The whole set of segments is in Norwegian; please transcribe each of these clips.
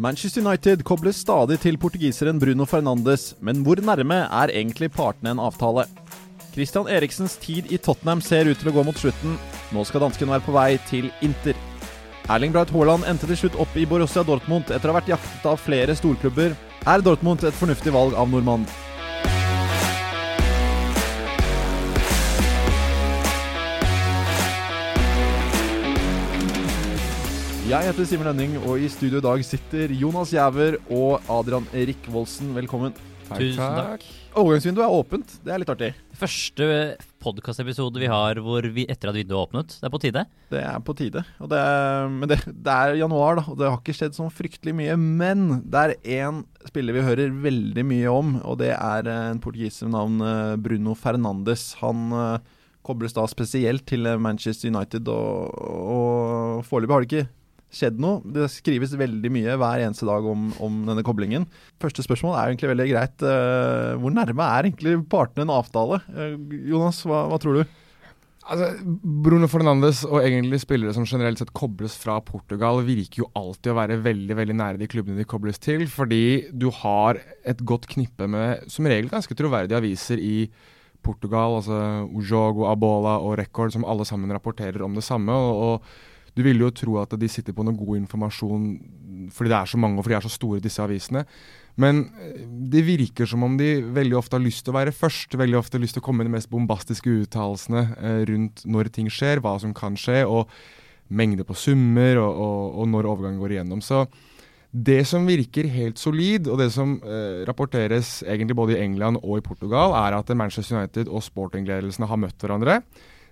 Manchester United kobles stadig til portugiseren Bruno Fernandes, men hvor nærme er egentlig partene en avtale? Christian Eriksens tid i Tottenham ser ut til å gå mot slutten. Nå skal dansken være på vei til Inter. Erling Braut Haaland endte til slutt opp i Borussia Dortmund etter å ha vært jaktet av flere storklubber. Er Dortmund et fornuftig valg av nordmannen? Jeg heter Simen Lønning, og i studio i dag sitter Jonas Giæver og Adrian Rikvoldsen. Velkommen. Tusen takk. Overgangsvinduet er åpent. Det er litt artig. Første podkastepisode vi har hvor vi etter at vinduet er åpnet. Det er på tide. Det er på tide. Og det er, men det, det er januar, da, og det har ikke skjedd sånn fryktelig mye. Men det er én spiller vi hører veldig mye om, og det er en portugiser med navn eh, Bruno Fernandes. Han uh, kobles da spesielt til Manchester United, og, og foreløpig har det ikke skjedd noe. Det skrives veldig mye hver eneste dag om, om denne koblingen. Første spørsmål er egentlig veldig greit. Uh, hvor nærme er egentlig partene en avtale? Uh, Jonas, hva, hva, tror du? Altså, Bruno Fernandes og egentlig spillere som generelt sett kobles fra Portugal, virker jo alltid å være veldig veldig nære de klubbene de kobles til, fordi du har et godt knippe med som regel ganske troverdige aviser i Portugal, altså Ujogo, Abola og Record, som alle sammen rapporterer om det samme. og, og du vil jo tro at de sitter på noe god informasjon fordi det er så mange og fordi de er så store, disse avisene. Men eh, det virker som om de veldig ofte har lyst til å være først. Veldig ofte har lyst til å komme med de mest bombastiske uttalelsene eh, rundt når ting skjer, hva som kan skje, og mengde på summer, og, og, og når overgangen går igjennom. Så det som virker helt solid, og det som eh, rapporteres egentlig både i England og i Portugal, er at Manchester United og sportingledelsene har møtt hverandre.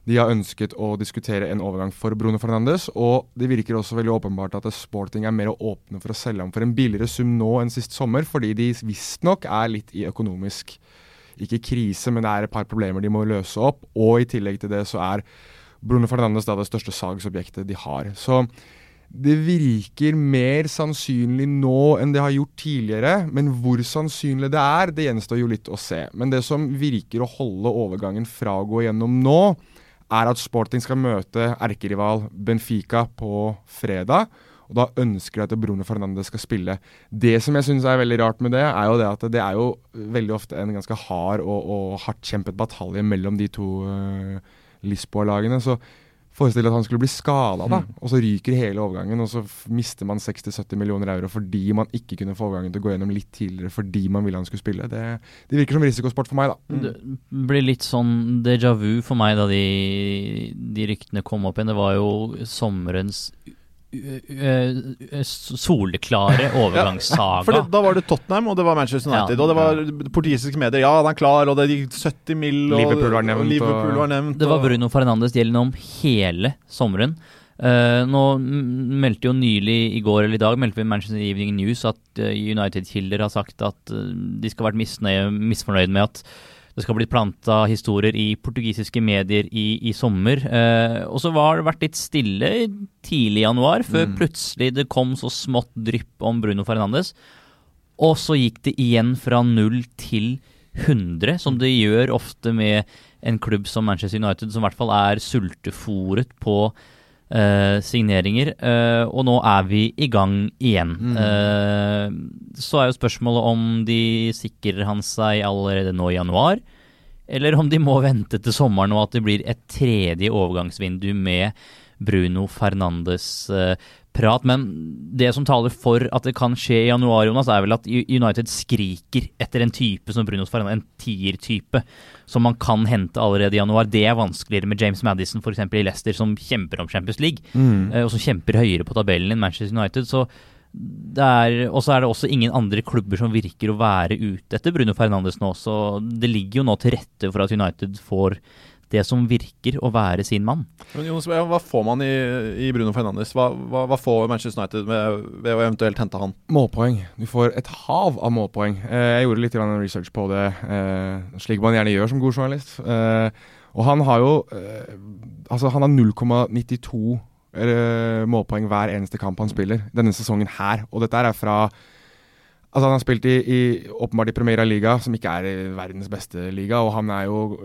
De har ønsket å diskutere en overgang for Bruno Fernandes, og det virker også veldig åpenbart at Sporting er mer åpne for å selge ham for en billigere sum nå enn sist sommer, fordi de visstnok er litt i økonomisk ikke krise, men det er et par problemer de må løse opp. Og i tillegg til det så er Bruno Fernandes da det største salgsobjektet de har. Så det virker mer sannsynlig nå enn det har gjort tidligere, men hvor sannsynlig det er, det gjenstår jo litt å se. Men det som virker å holde overgangen fra å gå gjennom nå, er at Sporting skal møte erkerival Benfica på fredag. Og da ønsker de at Bruno Fernandes skal spille. Det som jeg syns er veldig rart med det, er jo det at det er jo veldig ofte en ganske hard og, og hardt kjempet batalje mellom de to uh, Lisboa-lagene. Så Forestill at han skulle bli skada, da, mm. og så ryker hele overgangen. Og så mister man 60-70 millioner euro fordi man ikke kunne få overgangen til å gå gjennom litt tidligere fordi man ville han skulle spille. Det, det virker som risikosport for meg, da. Mm. Det blir litt sånn déjà vu for meg da de, de ryktene kom opp igjen. Det var jo sommerens soleklare overgangssaga. ja, for det, Da var det Tottenham, og det var Manchester United. Ja, og det var portugisiske medier. Ja, han er klar, og det gikk 70 mill. Og, Liverpool var nevnt. Liverpool var nevnt det var Bruno Fernandes gjennom om hele sommeren. Uh, nå meldte jo nylig i går eller i dag meldte vi Manchester Evening News at United-kilder har sagt at de skal ha vært misfornøyd med at det skal bli planta historier i portugisiske medier i, i sommer. Eh, og så har det vært litt stille tidlig i januar, før mm. plutselig det kom så smått drypp om Bruno Fernandes. Og så gikk det igjen fra null til 100, som det gjør ofte med en klubb som Manchester United, som i hvert fall er sultefòret på Uh, signeringer. Uh, og nå er vi i gang igjen. Mm. Uh, så er jo spørsmålet om de sikrer han seg allerede nå i januar, eller om de må vente til sommeren og at det blir et tredje overgangsvindu med Bruno Fernandes prat. Men det som taler for at det kan skje i januar, Jonas, er vel at United skriker etter en type som Bruno Fernandes, en tier-type som man kan hente allerede i januar. Det er vanskeligere med James Madison f.eks. i Leicester, som kjemper om Champions League, mm. og som kjemper høyere på tabellen enn Manchester United. så og så er det også ingen andre klubber som virker å være ute etter Bruno Fernandes nå, så det ligger jo nå til rette for at United får det som virker å være sin mann. Men Jonas, Hva får man i, i Bruno Fernandes? Hva, hva, hva, får Manchester United ved, ved, å eventuelt hente han? Målpoeng. Du får et hav av målpoeng. Eh, jeg gjorde litt research på det, eh, slik man gjerne gjør som god journalist. Eh, og han har jo eh, Altså, han har 0,92 eh, målpoeng hver eneste kamp han spiller denne sesongen her. Og dette er fra Altså Han har spilt i, i, åpenbart i Primera Liga, som ikke er verdens beste liga. Og han er jo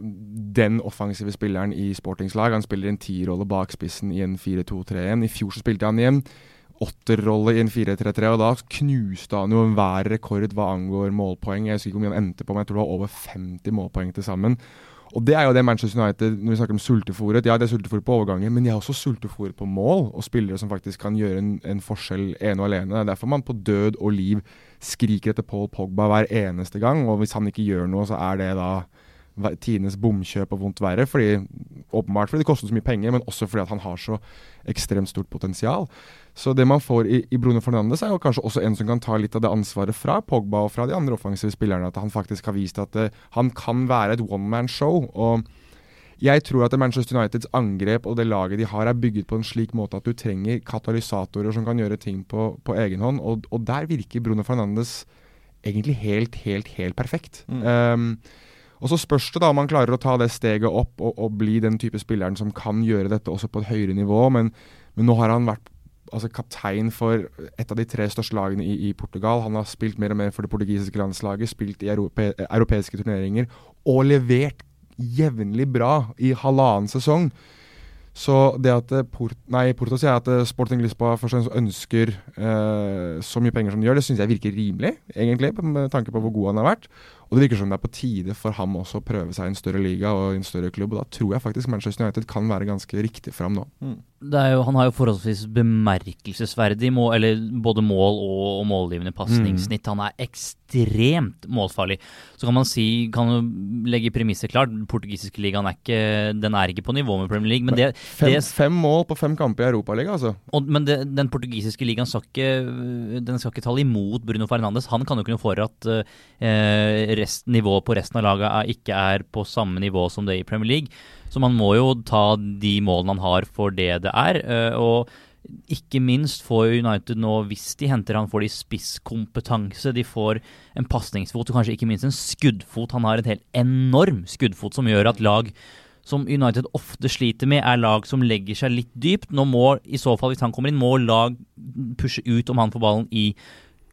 den offensive spilleren i Sportings lag. Han spiller en tierrolle bak spissen i en 4-2-3-1. I fjor så spilte han i igjen åtterrolle i en 4-3-3, og da knuste han jo enhver rekord hva angår målpoeng. Jeg husker ikke hvor mye han endte på, men jeg tror det var over 50 målpoeng til sammen. Og det er jo det Manchester United Når vi snakker om sultefòret Ja, det er sultefòret på overganger, men de er også sultefòret på mål og spillere som faktisk kan gjøre en, en forskjell ene og alene. Det er derfor man på død og liv skriker etter Paul Pogba hver eneste gang. Og hvis han ikke gjør noe, så er det da tidenes bomkjøp og vondt verre. Fordi, åpenbart fordi det koster så mye penger, men også fordi han har så ekstremt stort potensial. Så det man får i, i Bruno Fernandes, er jo kanskje også en som kan ta litt av det ansvaret fra Pogba og fra de andre offensive spillerne. At han faktisk har vist at eh, han kan være et one man show. og jeg tror at Manchester Uniteds angrep og det laget de har, er bygget på en slik måte at du trenger katalysatorer som kan gjøre ting på, på egen hånd. Og, og, der virker Bruno Fernandes egentlig helt, helt, helt perfekt. Mm. Um, og Så spørs det da om han klarer å ta det steget opp og, og, bli den type spilleren som kan gjøre dette også på et høyere nivå. Men, men nå har han vært altså, kaptein for et av de tre største lagene i, i, Portugal. Han har spilt mer og mer for det portugisiske landslaget, spilt i europe, europeiske turneringer og levert jevnlig bra i halvannen sesong. Så det at eh, Port, nei, Porto sier at eh, Sporting Lisboa først ønsker eh, så mye penger som de gjør, det syns jeg virker rimelig, egentlig, med tanke på hvor god han har vært. Og det virker som det er på tide for ham også å prøve seg i en større liga og i en større klubb. Og da tror jeg faktisk Manchester United kan være ganske riktig fram nå. Mm. Jo, han har jo forholdsvis bemerkelsesverdig mål, eller både mål og, og målgivende pasningssnitt. Mm. Han er ekstremt målfarlig. Så kan man si, kan du legge premisset klart, den portugisiske ligaen er ikke, den er ikke på nivå med Premier League. Men det, fem, det, fem mål på fem kamper i Europaligaen, altså. Og, men det, den portugisiske ligaen skal ikke, den skal ikke tale imot Bruno Fernandes. Han kan jo ikke noe for at uh, rest, nivået på resten av laget ikke er på samme nivå som det i Premier League. Så man må jo ta de målene han har for det det er. Eh, og ikke minst får United nå, hvis de henter han, får de spisskompetanse. De får en pasningsfot og kanskje ikke minst en skuddfot. Han har en helt enorm skuddfot som gjør at lag som United ofte sliter med, er lag som legger seg litt dypt. Nå må, i så fall, hvis han kommer inn, må lag pushe ut om han får ballen i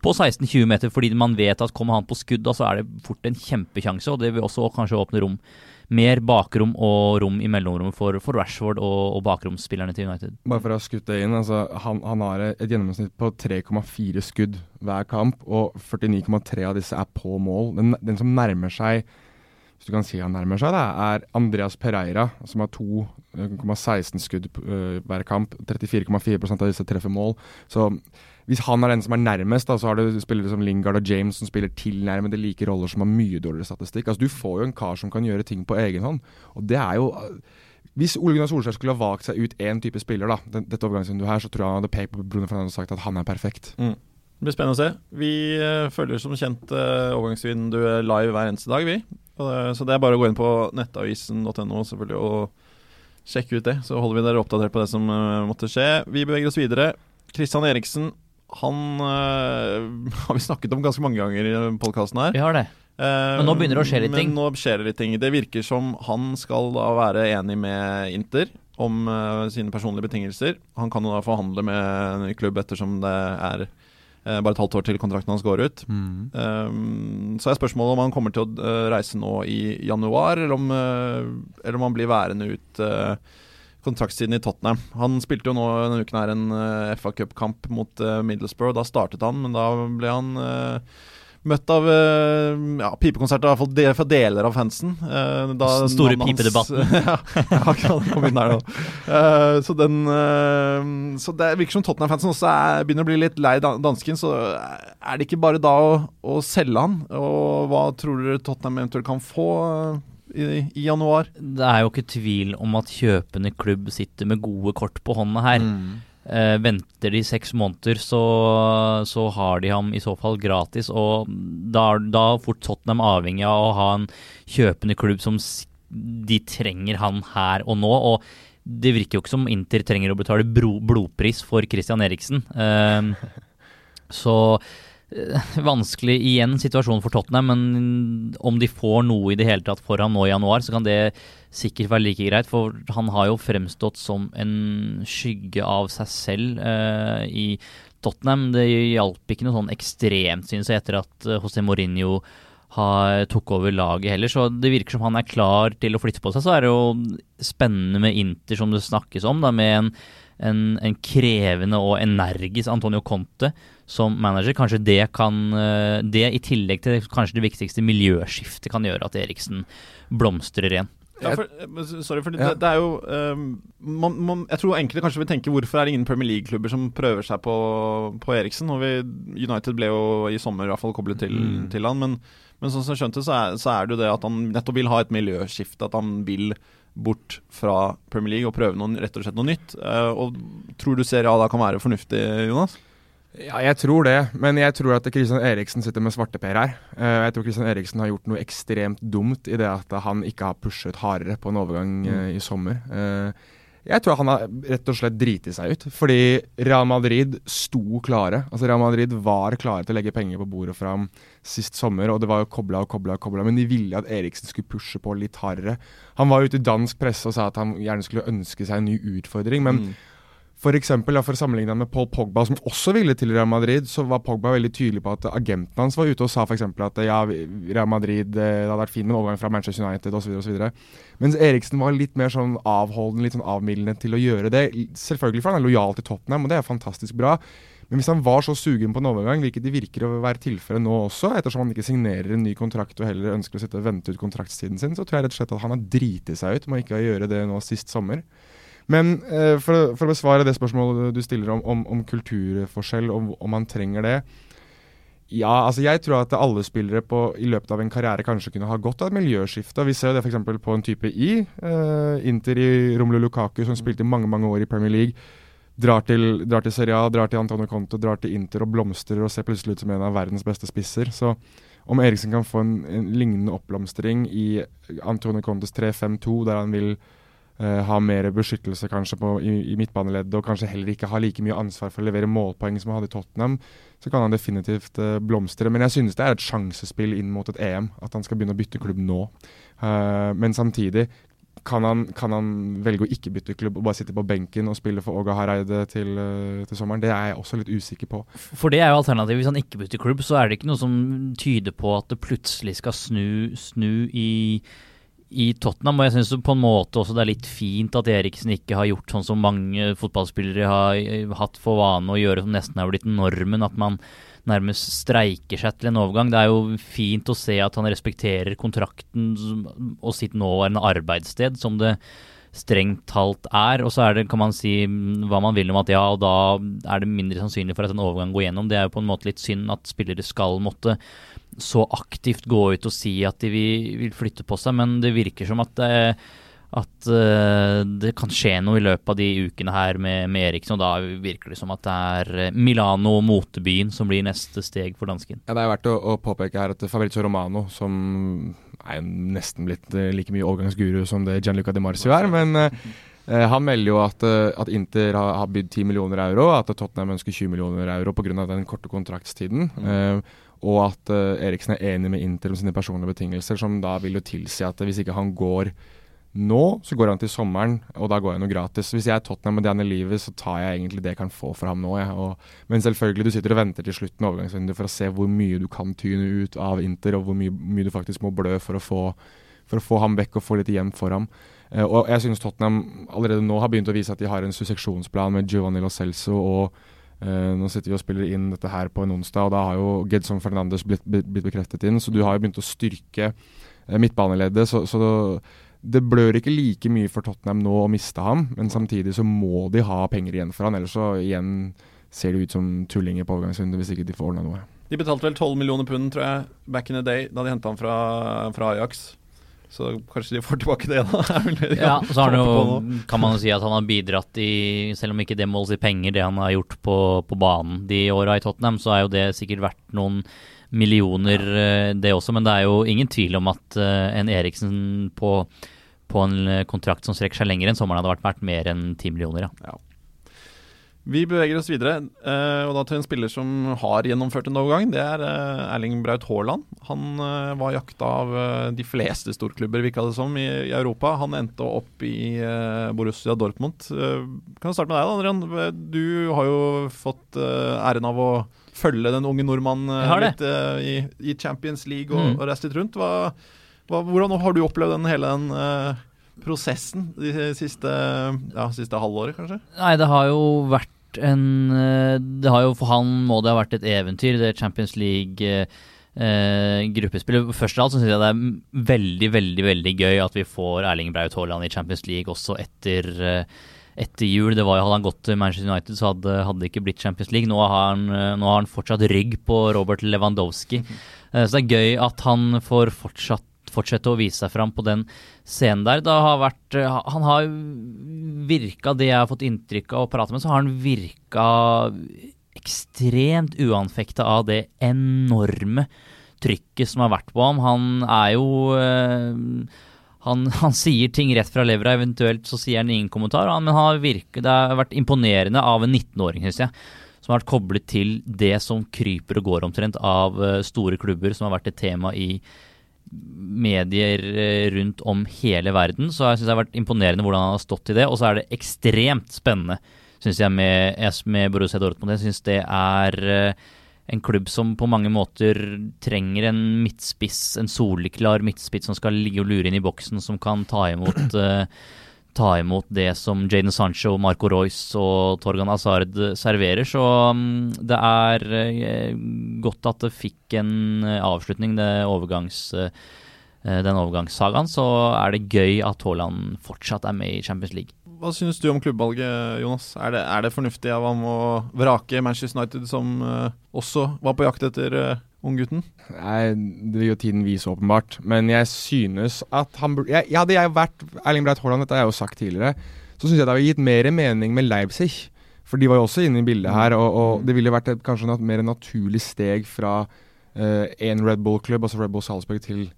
på 16-20 meter, fordi man vet at kommer han på skudd, da, så er det fort en kjempekjanse. og Det vil også kanskje åpne rom. Mer bakrom og rom i mellomrommet for, for Rashford og, og, bakromsspillerne til United. Bare for å ha skutt det inn, altså, han, han har et gjennomsnitt på 3,4 skudd hver kamp, og 49,3 av disse er på mål. Den, den, som nærmer seg hvis du kan si han nærmer seg, det er Andreas Pereira, som har 2,16 skudd uh, hver kamp. 34,4% av disse treffer mål. Så hvis han er den som er nærmest, da, så har du spillere som Lingard og James som spiller tilnærmede like roller som har mye dårligere statistikk. Altså, du får jo en kar som kan gjøre ting på egen hånd. Og det er jo hvis Ole Gunnar Solskjær skulle ha valgt seg ut én type spiller, da, dette overgangsvinduet her, så tror jeg han hadde pekt på Bruno Fernandes og sagt at han er perfekt. Mm. Det blir spennende å se. Vi følger som kjent overgangsvinduet live hver eneste dag, vi. Uh, så det er bare å gå inn på nettavisen.no selvfølgelig og sjekke ut det. Så holder vi dere oppdatert på det som måtte skje. Vi beveger oss videre. Kristian Eriksen han øh, har vi snakket om ganske mange ganger i podkasten her. Vi har det. Uh, men nå begynner det å skje litt ting. Men nå skjer det litt ting. Det virker som han skal da være enig med Inter om uh, sine personlige betingelser. Han kan jo da forhandle med en klubb ettersom det er uh, bare et halvt år til kontrakten hans går ut. Mm. Um, så er spørsmålet om han kommer til å reise nå i januar, eller om, eller om han blir værende ut kontraktstiden i Tottenham. Han spilte jo nå denne uken her en uh, FA Cup-kamp mot uh, Middlesbrough. Da startet han, men da ble han uh, møtt av uh, ja, pipekonserter, i hvert fall de, for deler av fansen. Da Den store pipedebatten. ja, ja, kom inn der da. Så den Så det virker som Tottenham-fansen også er, begynner å bli litt lei dansken. Så er det ikke bare da å, å selge han? Og hva tror dere Tottenham eventuelt kan få? i, i, januar. Det er jo ikke tvil om at kjøpende klubb sitter med gode kort på hånda her. Mm. Eh, venter de seks måneder, så, så, har de ham i så fall gratis. Og da er fort Tottenham avhengig av å ha en kjøpende klubb som de trenger han her og nå. Og det virker jo ikke som Inter trenger å betale blodpris for Christian Eriksen. Eh, så vanskelig igjen situasjonen for Tottenham, men om de får noe i det hele tatt for ham nå i januar, så kan det sikkert være like greit. For han har jo fremstått som en skygge av seg selv eh, i Tottenham. Det hjalp ikke noe sånn ekstremt, synes jeg, etter at uh, José Mourinho har, tok over laget heller. Så det virker som han er klar til å flytte på seg. Så er det jo spennende med Inter, som det snakkes om, da, med en en, en krevende og energisk Antonio Conte som manager. Kanskje det kan eh, Det i tillegg til kanskje det viktigste miljøskiftet kan gjøre at Eriksen blomstrer igjen. Ja, for, eh, sorry, for det, ja. det, er jo um, man, man, Jeg tror enkelte kanskje vil tenke hvorfor er det ingen Premier League-klubber som prøver seg på, på Eriksen? Og vi, United ble jo i sommer i hvert fall koblet til, mm. til han, men, men sånn som jeg skjønte, så er, så er, det jo det at han nettopp vil ha et miljøskifte. At han vil bort fra Premier League og prøve noe, rett og slett noe nytt. Uh, og Tror du Serie A da kan være fornuftig, Jonas? Ja, jeg tror det, men jeg tror at Kristian Eriksen sitter med svarteper her. Uh, jeg tror Kristian Eriksen har gjort noe ekstremt dumt i det at han ikke har pushet hardere på en overgang uh, i sommer. Jeg tror han har rett og slett driti seg ut, fordi Real Madrid sto klare. Altså Real Madrid var klare til å legge penger på bordet fram sist sommer, og det var jo kobla og kobla og kobla, men de ville at Eriksen skulle pushe på litt hardere. Han var ute i dansk presse og sa at han gjerne skulle ønske seg en ny utfordring, men mm. For eksempel, for å sammenligne med Paul Pogba, som også ville til Real Madrid, så var Pogba veldig tydelig på at agenten hans var ute og sa f.eks. at ja, Real Madrid eh, det hadde vært fint med en overgang fra Manchester United osv. Mens Eriksen var litt mer sånn avholden, litt sånn avmildende til å gjøre det. Selvfølgelig for han er lojal til Tottenham, og det er fantastisk bra. Men hvis han var så sugen på en overgang, hvilket det virker å være tilfellet nå også, ettersom han ikke signerer en ny kontrakt og heller ønsker å vente ut kontraktstiden sin, så tror jeg rett og slett at han har driti seg ut med å ikke gjøre det nå sist sommer. Men eh, for, for, å besvare det spørsmålet du stiller om, om, om kulturforskjell, om, om man trenger det. Ja, altså jeg tror at alle spillere på, i løpet av en karriere kanskje kunne ha godt av et miljøskifte. Vi ser jo det f.eks. på en type I. Uh, Inter i Romelu Lukaku, som spilte mange mange år i Premier League. Drar til, drar til Serie A, drar til Antonio Conte, drar til Inter og blomstrer og ser plutselig ut som en av verdens beste spisser. Så om Eriksen kan få en, en lignende oppblomstring i Antonio Contes 3-5-2, der han vil Uh, ha mer beskyttelse kanskje på, i, i midtbaneleddet og kanskje heller ikke ha like mye ansvar for å levere målpoeng som han hadde i Tottenham, så kan han definitivt uh, blomstre. Men jeg synes det er et sjansespill inn mot et EM, at han skal begynne å bytte klubb nå. Uh, men samtidig kan han, kan han, velge å ikke bytte klubb og bare sitte på benken og spille for Åga Hareide til, til, sommeren? Det er jeg også litt usikker på. For det er jo alternativet. Hvis han ikke bytter klubb, så er det ikke noe som tyder på at det plutselig skal snu, snu i i Tottenham. Og jeg syns på en måte også det er litt fint at Eriksen ikke har gjort sånn som mange fotballspillere har eh, hatt for vane å gjøre, som nesten har blitt normen. At man nærmest streiker seg til en overgang. Det er jo fint å se at han respekterer kontrakten og sitt nåværende arbeidssted, som det strengt talt er. Og så er det, kan man si hva man vil om at ja, og da er det mindre sannsynlig for at en overgang går gjennom. Det er jo på en måte litt synd at spillere skal måtte så aktivt gå ut og si at de vil, vil flytte på seg, men det virker som at det, at uh, det kan skje noe i løpet av de ukene her med, med Eriksen. Og da virker det som at det er eh, Milano, motebyen, som blir neste steg for dansken. Ja, Det er verdt å, å påpeke her at Fabrizio Romano, som er nesten blitt uh, like mye overgangsguru som det Gianluca Di Marcio er, men uh, han melder jo at, at Inter har, har bydd 10 millioner euro, at Tottenham ønsker 20 millioner euro pga. den korte kontraktstiden. Mm og at uh, Eriksen er enig med Inter om sine personlige betingelser, som da vil jo tilsi at hvis ikke han går nå, så går han til sommeren, og da går jeg noe gratis. Hvis jeg er Tottenham og Danny Livet, så tar jeg egentlig det jeg kan få for ham nå. Ja. Og, men selvfølgelig, du sitter og venter til slutten av overgangsvinduet for å se hvor mye du kan tyne ut av Inter, og hvor mye, mye du faktisk må blø for å, få, for å få ham vekk og få litt igjen for ham. Uh, og jeg synes Tottenham allerede nå har begynt å vise at de har en susseksjonsplan med Giovanni Lo Celso og Uh, nå sitter vi og spiller inn dette her på en onsdag, og da har jo Gedson Fernandes blitt, blitt bekreftet inn. Så du har jo begynt å styrke uh, midtbaneleddet. Så, så det, blør ikke like mye for Tottenham nå å miste ham, men samtidig så må de ha penger igjen for han, ellers så igjen ser det ut som tullinger på overgangsrunde hvis ikke de får ordna noe. De betalte vel 12 millioner pund, tror jeg, back in the day, da de henta han fra, fra Ajax. Så kanskje de får tilbake det, da. ja, så har jo, kan man jo si at han har bidratt i, selv om ikke det måles i penger, det han har gjort på, på banen de åra i Tottenham, så er jo det sikkert verdt noen millioner, ja. det også. Men det er jo ingen tvil om at uh, en Eriksen på, på, en kontrakt som strekker seg lenger enn sommeren, hadde vært verdt mer enn ti millioner. Ja. ja. Vi beveger oss videre, uh, og da til en spiller som har gjennomført en overgang. Det er uh, Erling Braut Haaland. Han uh, var jakta av de fleste storklubber, virka det som, i, Europa. Han endte opp i Borussia Dortmund. kan starte med deg, da, Adrian. Du har jo fått æren av å følge den unge nordmannen litt i, i, Champions League og, mm. og reist litt rundt. Hva, hva, hvordan har du opplevd den hele den prosessen de siste, ja, siste halvåret, kanskje? Nei, det har jo vært en eh, Det har jo for han må det ha vært et eventyr, det Champions League. Eh, gruppespillet. Først av alt så syns jeg det er veldig veldig, veldig gøy at vi får Erling Braut Haaland i Champions League også etter, eh, etter jul. Det var jo Hadde han gått til Manchester United, så hadde, hadde det ikke blitt Champions League. Nå har, han, eh, nå har han fortsatt rygg på Robert Lewandowski. Eh, så det er gøy at han får fortsatt fortsette å vise seg fram på den scenen der. Har vært, eh, han har virka, det jeg har fått inntrykk av å prate med, så har han virka ekstremt uanfekta av det enorme trykket som har vært på ham. Han er jo øh, han, han, sier ting rett fra levra, eventuelt så sier han ingen kommentar. Men har virket, det har vært imponerende av en 19-åring, syns jeg. Som har vært koblet til det som kryper og går omtrent av uh, store klubber, som har vært et tema i medier uh, rundt om hele verden. Så jeg syns det har vært imponerende hvordan han har stått i det. Og så er det ekstremt spennende syns jeg, med, med Borussia Dortmund. Jeg syns det er uh, en klubb som på mange måter trenger en midtspiss, en soleklar midtspiss som skal ligge og lure inn i boksen, som kan ta imot uh, ta imot det som Jaden Sancho, Marco Royce og Torgan Hazard serverer. Så um, det er godt at det fikk en avslutning, det overgangs, den overgangssagaen. Så er det gøy at Haaland fortsatt er med i Champions League. Hva synes du om klubbvalget, Jonas? Er det, er det fornuftig av ham å vrake Manchester United, som uh, også var på jakt etter uh, unggutten? Nei, Det vil jo tiden vise, åpenbart. Men jeg synes at han burde jeg, Hadde jeg vært Erling Breit Haaland, dette har jeg jo sagt tidligere, så syns jeg det hadde gitt mer mening med Leipzig. For de var jo også inne i bildet her, og, og det ville vært et, kanskje et mer naturlig steg fra uh, en Red Bull-klubb, altså Red Bull Salzburg, til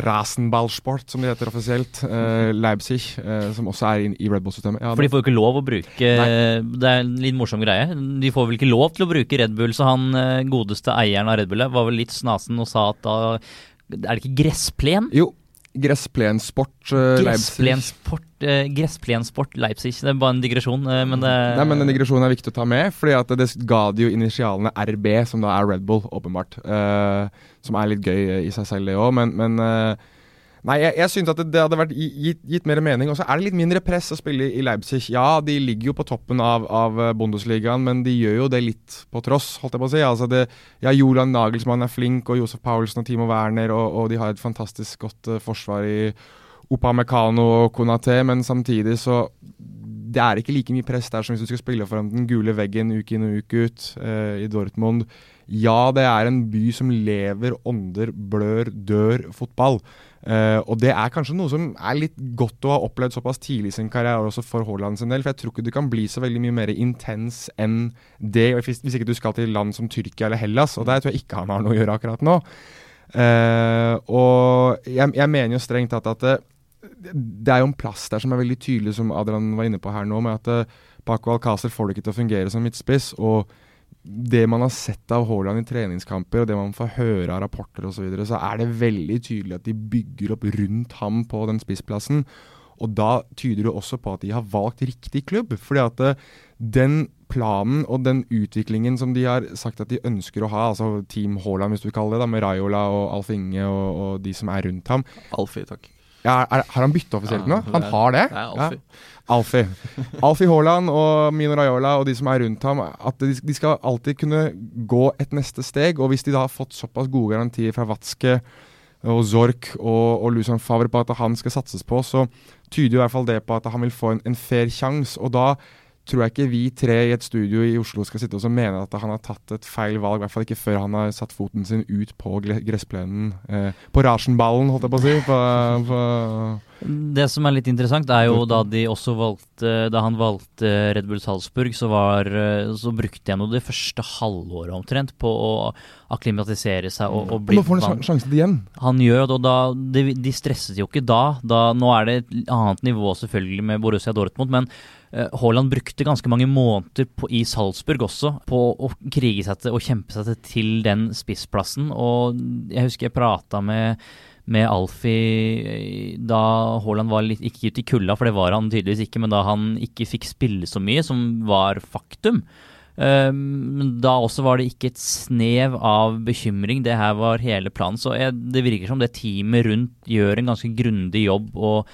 Rasenballsport, som det heter offisielt. Uh, Leipzig, uh, som også er i, i Red Bull-systemet. Ja, For de får jo ikke lov å bruke Nei. Det er en litt morsom greie. De får vel ikke lov til å bruke Red Bull, så han uh, godeste eieren av Red Bull var vel litt snasen og sa at da Er det ikke gressplen? Jo, Gressplensport uh, Gressplensport, uh, Gressplensport Leipzig. Det er bare en digresjon, uh, men det Nei, men den digresjonen er viktig å ta med, fordi at det ga de jo initialene RB, som da er Red Bull, åpenbart. som er litt gøy i seg selv, det òg, men, men Nei, jeg, jeg synes at det, det hadde vært gitt, gitt, mer mening. Og så er det litt mindre press å spille i Leipzig. Ja, de ligger jo på toppen av, av Bundesligaen, men de gjør jo det litt på tross, holdt jeg på å si. Altså det, ja, Jolan Nagelsmann er flink, og Josef Paulsen og Timo Werner, og, og de har et fantastisk godt uh, forsvar i Opamecano og Konaté, men samtidig så det er ikke like mye press der som hvis du skal spille foran den gule veggen uke inn og uke ut uh, i Dortmund. Ja, det er en by som lever, ånder, blør, dør fotball. Uh, og det er kanskje noe som er litt godt å ha opplevd såpass tidlig i sin karriere også for Haaland sin del. For jeg tror ikke du kan bli så veldig mye mer intens enn det hvis, hvis ikke du skal til land som Tyrkia eller Hellas. Og der tror jeg ikke han har noe å gjøre akkurat nå. Uh, og jeg, jeg, mener jo strengt tatt at det, det, er jo en plass der som er veldig tydelig, som Adrian var inne på her nå, med at uh, Paco Alcázar får det ikke til å fungere som midtspiss. og det man har sett av Haaland i treningskamper, og det man får høre av rapporter osv., så, videre, så er det veldig tydelig at de bygger opp rundt ham på den spissplassen. Og da tyder det også på at de har valgt riktig klubb. fordi at eh, den planen og den utviklingen som de har sagt at de ønsker å ha, altså Team Haaland hvis du kaller det, da, med Raiola og Alf Inge og, og de som er rundt ham Alfie, takk. Ja, er, har han bytta offisielt nå? Han har det? Det er Alfie. Ja. Alfie. Haaland og Mino Raiola og de som er rundt ham, at de, de, skal alltid kunne gå et neste steg. Og hvis de da har fått såpass gode garantier fra Watzke og Zork og, og Luzan Favre på at han skal satses på, så tyder i hvert fall det på at han vil få en, en fair sjanse. Og da tror jeg ikke vi tre i et studio i Oslo skal sitte og mene at han har tatt et feil valg. I hvert fall ikke før han har satt foten sin ut på gressplenen. Eh, på Rasenballen, holdt jeg på å si. På, på det som er litt interessant, er jo da de også valgte Da han valgte Red Bull Salzburg, så, var, så brukte jeg nå det første halvåret omtrent på å akklimatisere seg og, og bli Nå får han sjansen igjen. Han gjør det, og da de, de, stresset jo ikke da. da. Nå er det et annet nivå selvfølgelig med Borussia Dortmund, men Eh, Haaland brukte ganske mange måneder på, i Salzburg også på å krige seg til og kjempe seg til den spissplassen. Og jeg husker jeg prata med, med Alfie eh, da Haaland var litt Ikke ute i kulda, for det var han tydeligvis ikke, men da han ikke fikk spille så mye, som var faktum. Um, da også var det ikke et snev av bekymring. Det her var hele planen. Så jeg, det virker som det teamet rundt gjør en ganske grundig jobb. og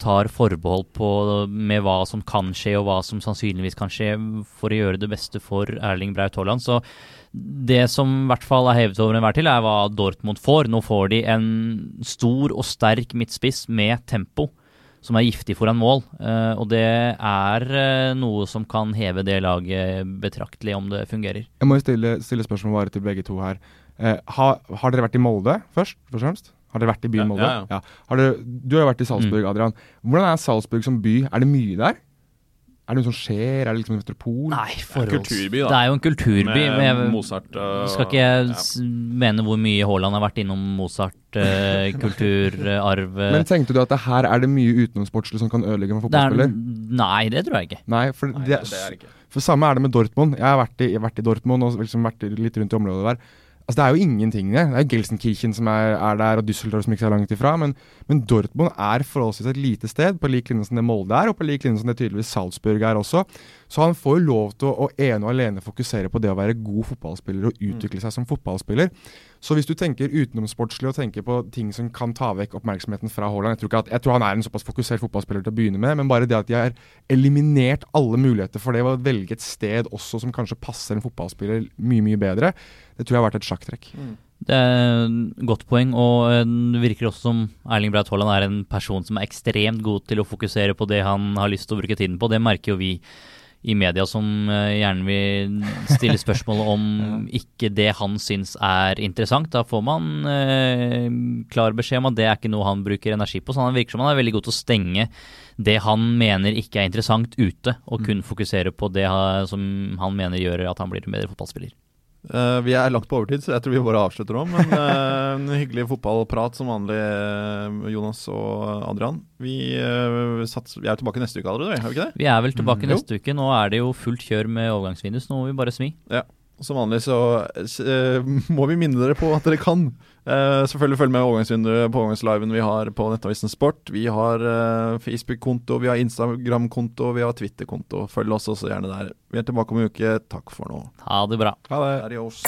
tar forbehold på med hva som kan skje og hva som sannsynligvis kan skje, for å gjøre det beste for Erling Braut Haaland. Så det som i hvert fall er hevet over enhver til, er hva Dortmund får. Nå får de en stor og sterk midtspiss med tempo som er giftig foran mål. Uh, og det er uh, noe som kan heve det laget betraktelig om det fungerer. Jeg må stille, stille spørsmål bare til begge to her. Eh, har, har, dere vært i Molde først? først og fremst? Har dere vært i byen Molde? Ja, ja, ja. Dere, du har jo vært i Salzburg, mm. Adrian. Hvordan er Salzburg som by? Er det mye der? Er det noe som skjer? Er det liksom en metropol? Nei, forholds... Kulturby, da. Det er jo en kulturby. Med Mozart uh, Skal ikke jeg ja. mene hvor mye Haaland har vært innom Mozart, uh, kulturarv uh, Men tenkte du at det her er det mye utenomsportslig som kan ødelegge en fotballspiller? Nei, det tror jeg ikke. Nei, for, nei, det, det, er ikke. for samme er det med Dortmund. Jeg har vært i, jeg har vært i Dortmund og liksom vært litt rundt i området der. Altså, det er jo ingenting der. Det er Gelsenkirchen som er, er, der, og Düsseldorf som ikke er langt ifra. Men, men Dortmund er forholdsvis et lite sted, på lik linje som det Molde er, og på lik linje som det tydeligvis Salzburg er også. Så han får jo lov til å, å ene og alene fokusere på det å være god fotballspiller og utvikle seg som fotballspiller. Så hvis du tenker utenomsportslig og tenker på ting som kan ta vekk oppmerksomheten fra Haaland jeg tror, at, jeg tror, han er en såpass fokusert fotballspiller til å begynne med, men bare det at de har eliminert alle muligheter for det å velge et sted også som kanskje passer en fotballspiller mye, mye bedre, det tror jeg har vært et sjakktrekk. Mm. Det er et godt poeng, og det virker også som Erling Braut Haaland er en person som er ekstremt god til å fokusere på det han har lyst til å bruke tiden på. Det merker jo vi i media som uh, gjerne vil stille spørsmål om ikke det han syns er interessant. Da får man eh, klar beskjed om at det er ikke noe han bruker energi på. Så han virker som han er veldig god til å stenge det han mener ikke er interessant ute, og kun mm. fokusere på det som han mener gjør at han blir en bedre fotballspiller. Uh, vi er langt på overtid, så jeg tror vi bare avslutter nå. Men uh, en hyggelig fotballprat som vanlig, uh, Jonas og Adrian. Vi, sats, vi, er tilbake neste uke allerede, er vi ikke det? Vi er vel tilbake mm. neste uke. Nå er det jo fullt kjør med overgangsvinus. nå må vi bare smi. Ja. Som vanlig så må vi minne dere på at dere kan. selvfølgelig følg med overgangsvinduet på overgangsliven vi har på Nettavisen Sport. Vi har Facebook-konto, vi har Instagram-konto, vi har Twitter-konto. Følg oss også gjerne der. Vi er tilbake om en uke. Takk for nå. Ha det bra. Ha det. Adios.